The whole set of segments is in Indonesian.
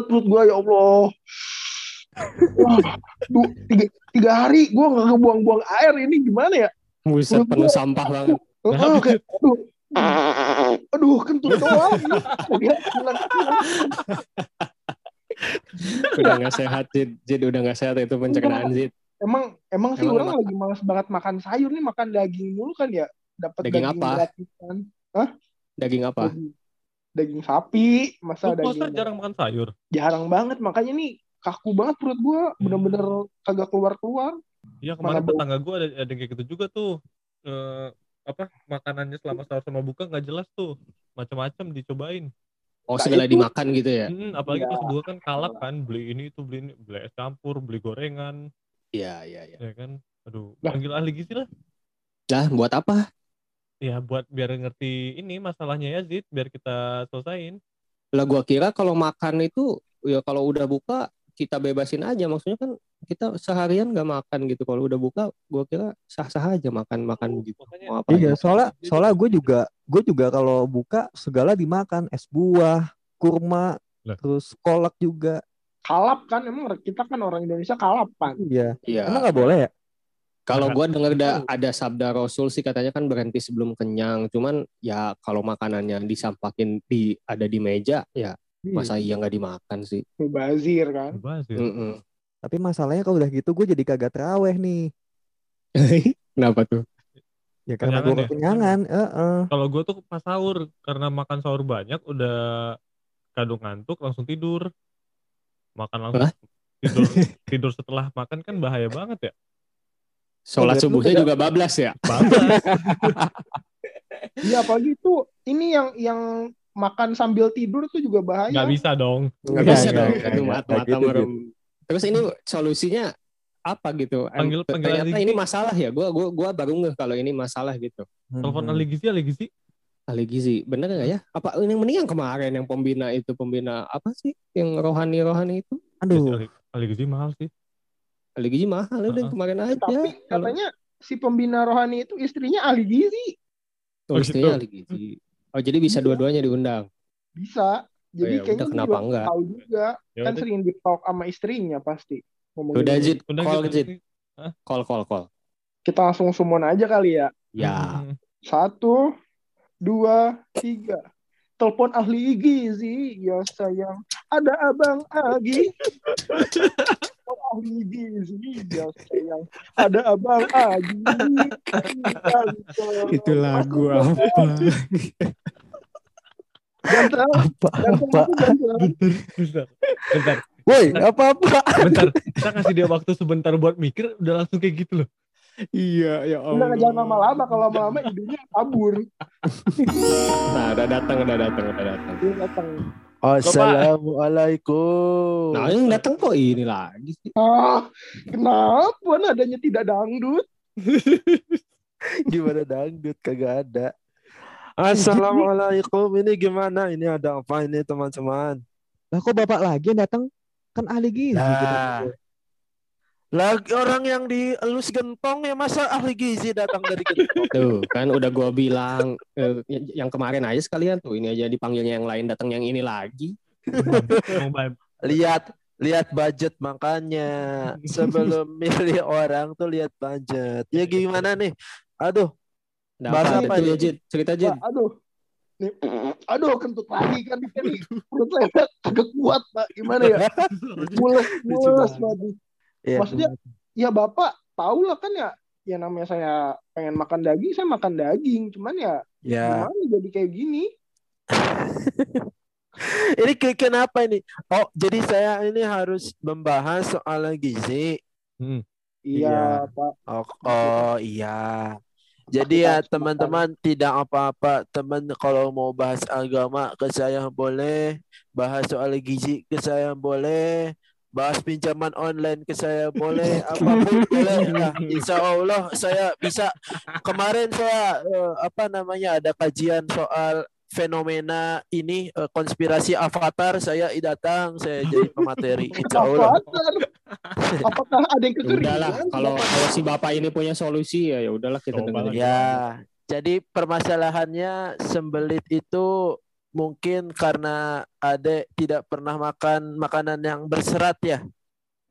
banget perut gua ya Allah. Wah, aduh, tiga, tiga hari gua nggak ngebuang-buang air ini gimana ya? Buset Menurut penuh gua- sampah banget. Heeh, kayak, aduh, aduh kentut doang. Udah nggak sehat, Jid. Jid udah nggak sehat itu pencernaan, Jid. Emang emang sih Emang orang lagi malas banget makan sayur nih makan daging mulu kan ya dapat Daging daging, apa? gratisan Daging apa? daging, daging sapi masa Lu puasa daging jarang makan sayur. jarang banget makanya nih kaku banget perut gua bener-bener kagak keluar keluar Iya kemarin Mana tetangga gue ada ada kayak gitu juga tuh. Eh, apa makanannya selama sahur sama buka nggak jelas tuh. Macam-macam dicobain. Oh, Nah, segala itu- dimakan gitu ya? Mm, apalagi Iya. pas buka kan kalap kan beli ini itu beli ini beli es campur beli gorengan Iya, iya, iya. ya kan. Aduh Lah. panggil ahli gizi lah. Lah, buat apa? Ya buat biar ngerti ini masalahnya ya Zid biar kita selesain. Lah gua kira kalau makan itu ya kalau udah buka kita bebasin aja maksudnya kan kita seharian nggak makan gitu kalau udah buka gua kira sah-sah aja makan makan gitu Makanya mau apa Iya, aja. soalnya soalnya gue juga gue juga kalau buka segala dimakan es buah, kurma, terus kolak juga. kalap kan emang kita kan orang Indonesia kalap kan Iya. Iya. Emang nggak boleh ya? Kalau gua dengar ada, ada sabda Rasul sih katanya kan berhenti sebelum kenyang. Cuman ya kalau makanannya disampakin di ada di meja ya masa iya nggak dimakan sih. mubazir kan Bahas ya. Mm-mm. Tapi masalahnya kalau udah gitu gue jadi kagak teraweh nih. Kenapa tuh? Ya karena gue Kenyangan ya? kekenyangan. Heeh. Kalau gue tuh pas sahur karena makan sahur banyak udah kadung ngantuk langsung tidur. Makan langsung Hah? tidur tidur setelah makan kan bahaya banget ya. Sholat subuhnya juga bablas ya? Bablas. iya apalagi itu ini yang yang makan sambil tidur itu juga bahaya Nggak bisa dong. Nggak Nggak, bisa nggak, dong. mata nggak mata gitu, merem. Terus ini solusinya apa gitu? Panggil- panggil ternyata ini masalah ya. Gua gua gua baru ngeh kalau ini masalah gitu. Telepon Hmm. ahli gizi, ahli gizi. Ahli gizi, bener nggak ya? Apa yang mending yang kemarin yang pembina itu pembina apa sih? Yang rohani rohani itu? Aduh, Ahli, ahli gizi mahal sih. Ahli gizi mahal udah Uh-uh. kemarin aja. tapi Kalau katanya si pembina rohani itu istrinya ahli gizi oh, Oh, istrinya gitu. ahli gizi. Oh jadi bisa dua-duanya diundang. bisa ya jadi udah, kayaknya dia kenapa juga enggak? tahu juga Ya kan udah. sering di talk sama istrinya pasti Udah Udah call. Jid, call call call. kita langsung summon aja kali ya Ya, Hmm. satu dua tiga telepon ahli gizi ya sayang ada abang Agi Sayang ada abang Agi itu lagu apa? Apa apa? Bentar, bentar, Woi, apa apa? bentar. Kita kasih dia waktu sebentar buat mikir, udah langsung kayak gitu loh. iya ya Udah Allah. jangan lama-lama kalau lama-lama idenya kabur. Nah, udah datang, udah datang, udah datang. Dia datang. Assalamualaikum. Nah, yang datang kok ini lagi sih. Ah, kenapa nadanya tidak dangdut? Gimana dangdut kagak ada. Assalamualaikum. Ini gimana? Ini ada apa ini teman-teman? Lah kok bapak lagi yang datang? Kan ahli gizi. Nah. gitu. Lagi orang yang dielus gentong ya masa ahli gizi datang dari gentong. Tuh, kan udah gua bilang eh, yang kemarin aja sekalian tuh ini aja dipanggilnya yang lain datang yang ini lagi. Lihat lihat budget makanya sebelum milih orang tuh lihat budget. Ya gimana nih? Aduh, Nah, Bahas apa ya, Jid? Cerita Jid. Pak, aduh. Nih, aduh kentut lagi kan ini. Perut saya agak kuat, Pak. Gimana ya? Mules, mules, Pak. Ya. Maksudnya ya Bapak tahu lah kan ya ya namanya saya pengen makan daging, saya makan daging. Cuman ya ya. gimana jadi kayak gini? Ini ke- kenapa ini? Oh, jadi saya ini harus membahas soal gizi. Hmm. Iya, Iya. Pak. Oh, oh iya. Jadi ya teman-teman tidak apa-apa. Teman kalau mau bahas agama ke saya boleh, bahas soal gizi ke saya boleh, bahas pinjaman online ke saya boleh, apa pun boleh. Nah, insya Allah saya bisa. Kemarin saya eh, apa namanya ada kajian soal fenomena ini eh, konspirasi avatar saya datang saya jadi pemateri insya Allah. Apakah ada yang Ya udahlah, kekeringan? kalau kalau si bapak ini punya solusi ya ya udahlah kita dengerin. lah. Ya, jadi permasalahannya sembelit itu mungkin karena Ade tidak pernah makan makanan yang berserat ya,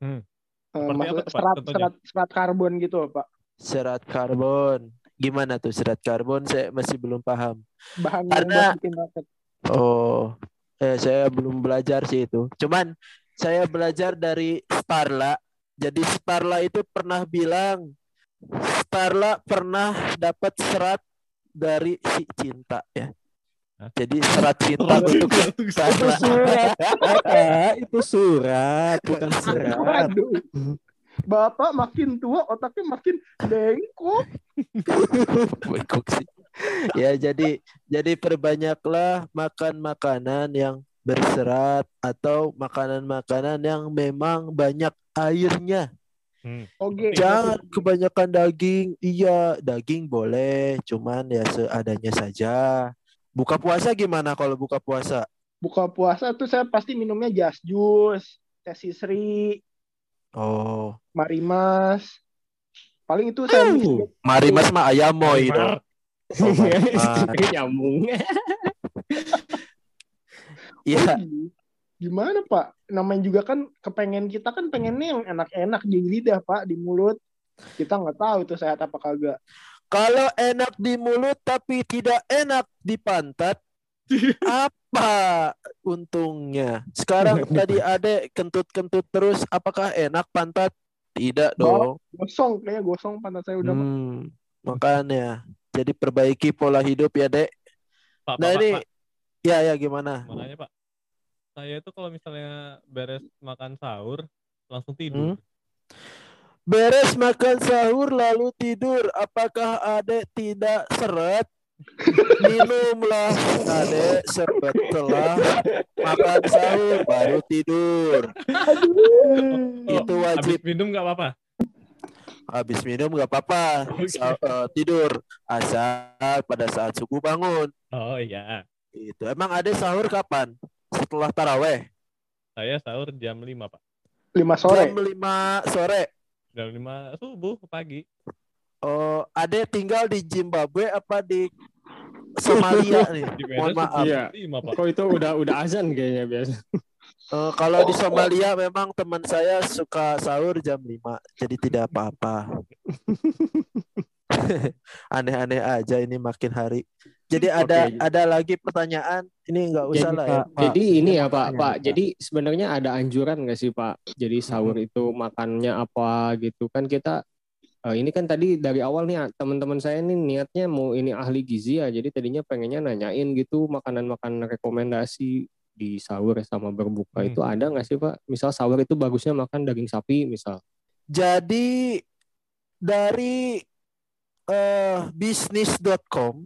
Eh, Seperti maksud- apa tuh, Pak? serat, serat, serat karbon gitu, Pak. serat karbon. Gimana tuh serat karbon? Saya masih belum paham. Bahan Karena-. Oh, eh, saya belum belajar sih itu. Cuman saya belajar dari Starla. Jadi Starla itu pernah bilang Starla pernah dapat serat dari si cinta ya. Jadi serat cinta untuk Starla. Ah, itu surat, bukan serat. Waduh. Bapak makin tua, otaknya makin bengkok. Bengkok sih. Ya jadi jadi perbanyaklah makan makanan yang berserat atau makanan-makanan yang memang banyak airnya. Oke. Jangan kebanyakan daging. Iya, daging boleh, cuman ya seadanya saja. Buka puasa gimana kalau buka puasa? Buka puasa tuh saya pasti minumnya jas jus, teh sisri, Oh, marimas. Paling itu saya mix Oh. mari mas mah ayam moy itu. Oh, Mar. nyambung. Iya, Gimana Pak? Namanya juga kan kepengen kita kan pengennya yang enak-enak di lidah Pak, di mulut. Kita nggak tahu itu sehat apa kagak. Kalau enak di mulut tapi tidak enak di pantat, apa untungnya? Sekarang tadi adek kentut-kentut terus, apakah enak pantat? Tidak dong. Gosong kayaknya gosong pantat saya udah. Hmm, makanya. Jadi perbaiki pola hidup ya, Dek. Pak, Nah, Pak, ini Pak, ya ya gimana? makanya Pak. Saya itu kalau misalnya beres makan sahur langsung Hmm? Beres makan sahur lalu tidur. Apakah Adek tidak seret? Minumlah Adek setelah makan sahur baru tidur. Itu Oh, wajib. Habis minum nggak apa-apa. Habis minum nggak apa-apa. Sa- eh, tidur asal pada saat subuh bangun. Oh iya. Itu. Emang Adek sahur kapan? Setelah taraweh. Saya sahur jam 5, Pak. Lima sore. Jam 5 sore. Jam 5 subuh pagi. Oh, Ade tinggal di Zimbabwe apa di Somalia nih? Di Mohon maaf. Iya. jam 5, Pak. Kok itu udah udah azan kayaknya biasa. Eh, kalau di Somalia memang teman saya suka sahur jam 5, jadi tidak apa-apa. Aneh-aneh aja ini makin hari. Jadi ada Oke. ada lagi pertanyaan, ini nggak usah Jadi, lah ya. Pak, Jadi ini ya Pak, Pak. Pak. Jadi sebenarnya ada anjuran nggak sih Pak? Jadi sahur itu makannya apa gitu kan kita eh, ini kan tadi dari awal nih teman-teman saya ini niatnya mau ini ahli gizi ya. Jadi tadinya pengennya nanyain gitu makanan-makanan rekomendasi di sahur sama berbuka Hmm. itu ada nggak sih Pak? Misal sahur itu bagusnya makan daging sapi misal. Jadi dari eh bisnis.com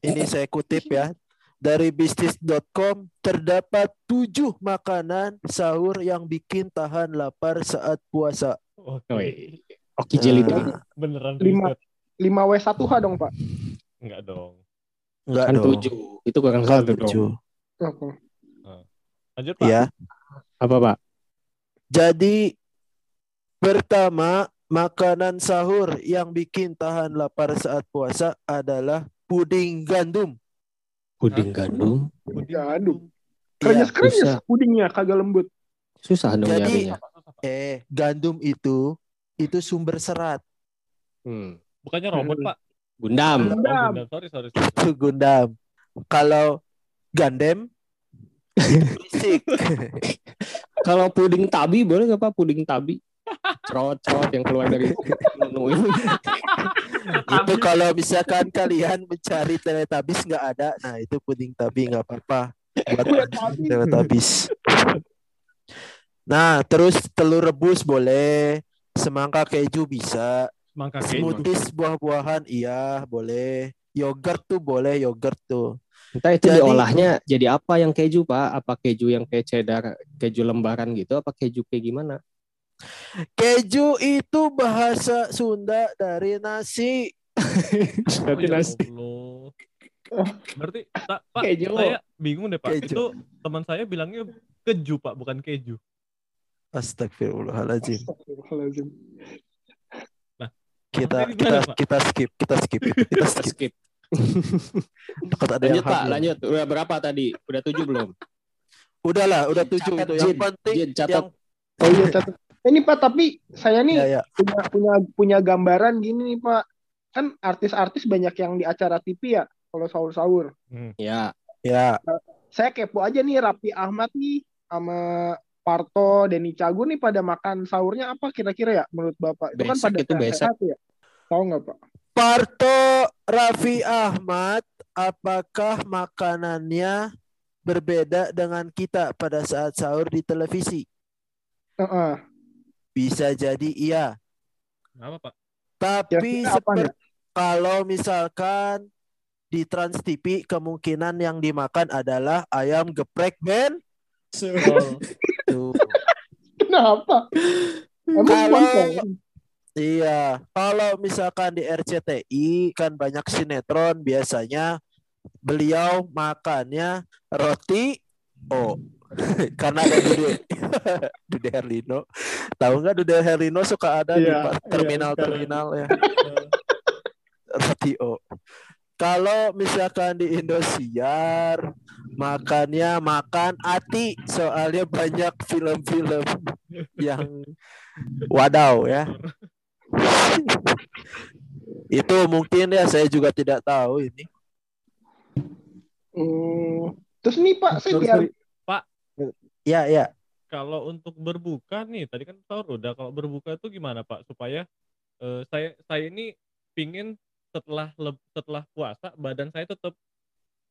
ini saya kutip ya. Dari bisnis.com terdapat tujuh makanan sahur yang bikin tahan lapar saat puasa. Oke. Oi. Oke jeli Nah, Beneran Lima. Lima W 1 H dong Pak. Enggak dong. enggak kan dong. tujuh. Itu kurang Kan satu dong. tujuh. Oke. Lanjut, Pak. Ya. Apa Pak? Jadi pertama makanan sahur yang bikin tahan lapar saat puasa adalah puding gandum. Puding gandum. Puding Aduh. Iya, Krenyes-krenyes bisa. pudingnya kagak lembut. Susah dong Jadi- nyarinya. Eh, gandum itu itu sumber serat. Hmm. Bukannya robot, Pak. Gundam. Oh, Gundam. Gundam. Sorry, sorry. sorry. Itu gundam. Kalau gandem berisik. Kalau puding tabi boleh nggak Pak? Puding tabi. Cerot-cerot yang keluar dari menu ini. itu kalau misalkan kalian mencari teletabis nggak ada, nah itu puding tabi nggak apa-apa. Buat teletabis. Nah, terus telur rebus boleh, semangka keju bisa, Mangka keju. smoothies buah-buahan iya boleh, yogurt tuh boleh, yogurt tuh. Entah itu Jadi- diolahnya jadi apa yang keju Pak? Apa keju yang kayak cheddar, keju lembaran gitu? Apa keju kayak gimana? Keju itu bahasa Sunda dari nasi. Oh, Berarti ya nasi. Berarti, Ta- Pak, Keju. saya bingung deh, Pak. Keju. Itu teman saya bilangnya keju, Pak, bukan keju. Astagfirullahaladzim. Astagfirullahaladzim. Kita Maksudnya kita gimana, Pak? kita skip, kita skip, kita skip. Skip. Takut ada yang Lanjut Pak, hamil. lanjut. Udah berapa tadi? Udah tujuh belum? Udahlah, udah tujuh Catat, itu. Yang Jin. penting Jin, catat. yang Oh iya catat. Ini Pak tapi saya nih ya, ya. punya punya punya gambaran gini nih Pak. Kan artis-artis banyak yang di acara TV ya kalau sahur-sahur. Ya. Ya, Saya kepo aja nih Raffi Ahmad nih sama Parto, Denny Cagur nih pada makan sahurnya apa kira-kira ya menurut Bapak? Itu kan Besek pada itu besek. sehat ya. Tahu nggak Pak? Parto Raffi Ahmad, apakah makanannya berbeda dengan kita pada saat sahur di televisi? Heeh. Bisa jadi iya. Apa Pak? Tapi apa seperti kalau misalkan di Trans TV kemungkinan yang dimakan adalah ayam geprek Ben. Tuh. Kenapa? Emang Kalau- sponsor? Iya, kalau misalkan di RCTI kan banyak sinetron biasanya beliau makannya roti oh karena ada Dude Dude Herlino. Tahu nggak Dude Herlino suka ada di Iya, pa- iya, terminal-terminal ya. Roti O. Kalau misalkan di Indosiar makannya makan ati soalnya banyak film-film yang wadaw ya. Itu mungkin ya saya juga tidak tahu ini. Hmm. Terus nih Pak, saya Sorry, biar sorry. Ya ya. Kalau untuk berbuka nih, tadi kan sahur udah. Kalau berbuka itu gimana Pak? Supaya eh, saya saya ini pingin setelah setelah puasa badan saya tetap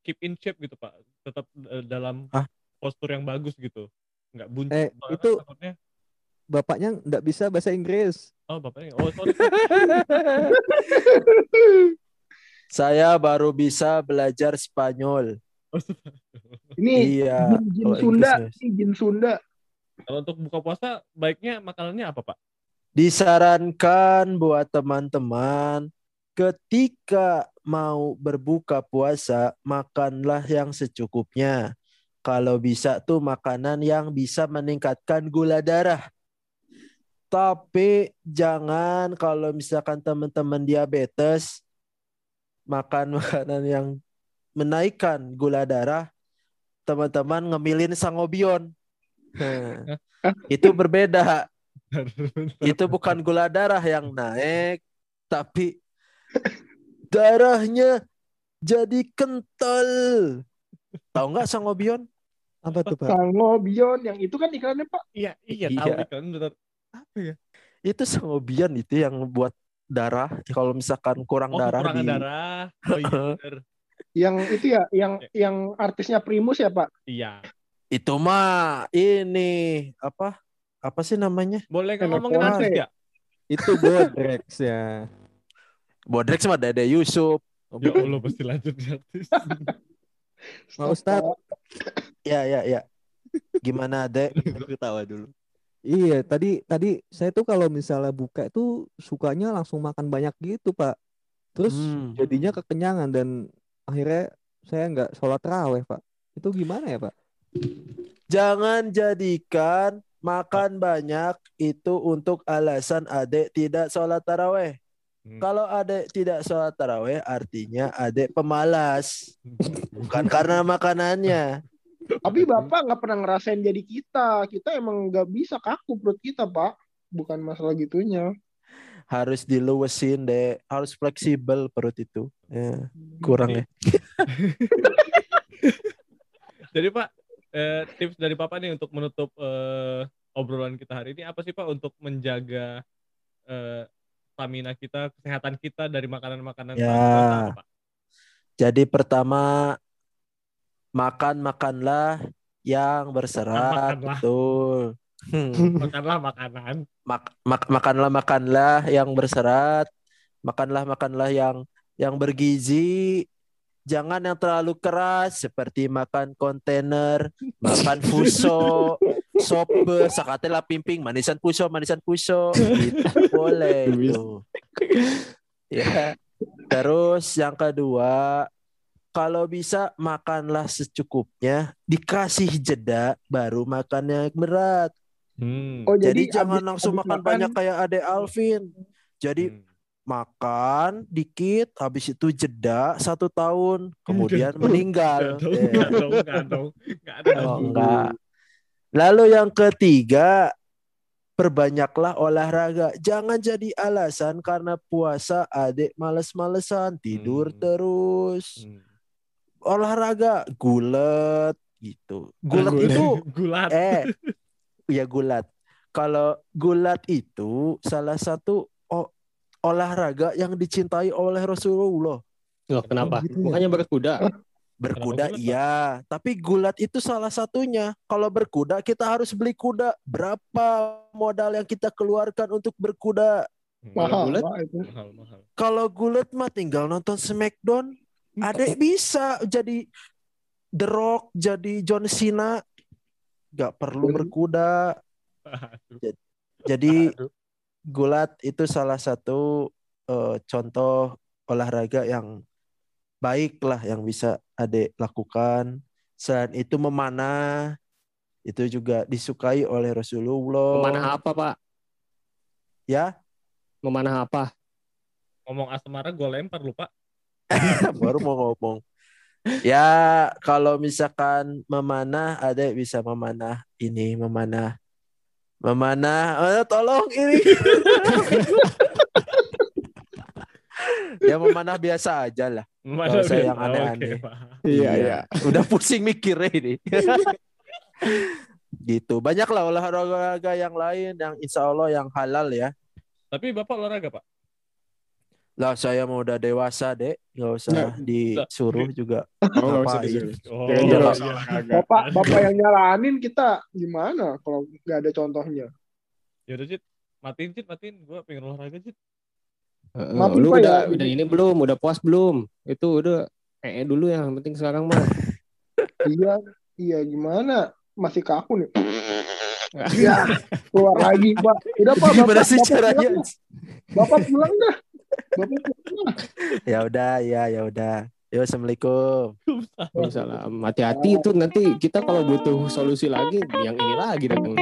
keep in shape gitu Pak. Tetap eh, dalam Hah? postur yang bagus gitu. Nggak buncit. Eh, itu- kan takutnya Bapaknya nggak bisa bahasa Inggris. oh bapaknya oh sorry. Saya baru bisa belajar Spanyol. Ini Iya. jin, Sunda, ini jin Sunda. Kalau untuk buka puasa baiknya makanannya apa Pak? Disarankan buat teman-teman ketika mau berbuka puasa makanlah yang secukupnya. Kalau bisa tuh makanan yang bisa meningkatkan gula darah. Tapi jangan kalau misalkan teman-teman diabetes makan makanan yang menaikkan gula darah, teman-teman ngemilin sangobion. Nah, itu berbeda. Itu bukan gula darah yang naik, tapi darahnya jadi kental. Tahu nggak sangobion? Apa tuh Pak? Sangobion yang itu kan iklannya Pak. Iya iya Iya. tahu bener. Apa ya? Itu sangobion itu yang buat darah. Kalau misalkan kurang Oh darah kekurangan di darah. Oh iya. Yang itu ya, yang yang artisnya Primus ya Pak. Iya. itu mah ini apa? Apa sih namanya? Boleh nggak ngomongin artis ya? Itu Bodrex ya. Bodrex mah Dede Yusuf. Ya Allah pasti lanjut di artis. Pak Ustadz. Ya ya ya. Gimana Dek? Ketawa dulu. Iya, tadi tadi saya tuh kalau misalnya buka itu sukanya langsung makan banyak gitu, Pak. Terus Hmm. jadinya kekenyangan dan akhirnya saya nggak sholat raweh, Pak. Itu gimana ya, Pak? Jangan jadikan makan banyak itu untuk alasan adek tidak sholat taraweh. Hmm. Kalau adek tidak sholat taraweh artinya adek pemalas. Bukan karena makanannya. Tapi Bapak nggak pernah ngerasain jadi kita. Kita emang nggak bisa kaku perut kita Pak. Bukan masalah gitunya. Harus diluwesin deh. Harus fleksibel perut itu. Ya, kurang ya. Jadi Pak, eh, tips dari Papa nih untuk menutup eh, obrolan kita hari ini apa sih Pak untuk menjaga eh, stamina kita, kesehatan kita dari makanan-makanan Ya. Pak? Jadi pertama makan makanlah yang berserat Makanlah. betul. Hmm. Makanlah makanan. mak- mak- makanlah makanlah yang berserat, makanlah makanlah yang yang bergizi. Jangan yang terlalu keras seperti makan kontainer, makan fuso, sope, sakatela pimping, manisan puso, manisan puso, gitu boleh itu. Ya. Terus yang kedua, kalau bisa makanlah secukupnya, dikasih jeda baru makan yang berat. Hmm. Oh Jadi, jadi, jangan abis- langsung abis makan banyak kayak Ade Alvin. Jadi Hmm. makan dikit, habis itu jeda satu tahun, kemudian meninggal. Ada Oh, enggak. Lalu yang ketiga, perbanyaklah olahraga. Jangan jadi alasan karena puasa adik males-malesan, tidur Hmm. terus. Hmm. Olahraga gulat gitu. Gulat Gulat. itu gulat. eh ya gulat. Kalau gulat itu salah satu olahraga yang dicintai oleh Rasulullah. Loh, kenapa? gitu ya? Bukannya berkuda? Berkuda gulat, Pak? iya, tapi gulat itu salah satunya. Kalau berkuda kita harus beli kuda. Berapa modal yang kita keluarkan untuk berkuda? Mahal, bulat? Pak, itu. mahal, mahal. Kalau gulat mah tinggal nonton Smackdown. Adek bisa jadi The Rock, jadi John Cena. Gak perlu Aduh. berkuda. Aduh. Jadi Aduh. gulat itu salah satu eh, contoh olahraga yang baik lah yang bisa adek lakukan. Selain itu memanah itu juga disukai oleh Rasulullah. Memanah apa, Pak? Ya, Memanah apa? Ngomong asmara gue lempar lupa. baru mau ngomong. Ya, kalau misalkan memanah adek bisa memanah ini, memanah memanah. Eh, tolong ini. ya memanah biasa aja lah. Mana usah biasa. yang aneh-aneh. Oke, Pak. Iya, iya. Udah pusing mikirnya ini. gitu. Banyaklah olahraga yang lain yang insya Allah yang halal ya. Tapi Bapak olahraga, Pak? Lah saya mau udah dewasa dek, nggak usah Nggak, disuruh juga. Oh, Ngapain? disuruh. Oh, olahraga. Bapak, bapak yang nyaranin kita gimana kalau nggak ada contohnya? Ya udah, Cit. Matiin, Cit, matiin. Gue pengen olahraga, Cit. Heeh, Maaf, lu Pak, udah ya. udah ini belum? Udah puas belum? Itu udah eh dulu yang penting sekarang mah. Iya, iya gimana? Masih kaku nih. Iya, keluar lagi, Pak. Udah, Pak. Gimana Bapak, sih Bapak caranya? pulang. Bapak pulang dah. Ya udah, ya ya udah. Yo, assalamualaikum. Waalaikumsalam. Hati-hati itu nanti kita kalau butuh solusi lagi yang ini lagi datang.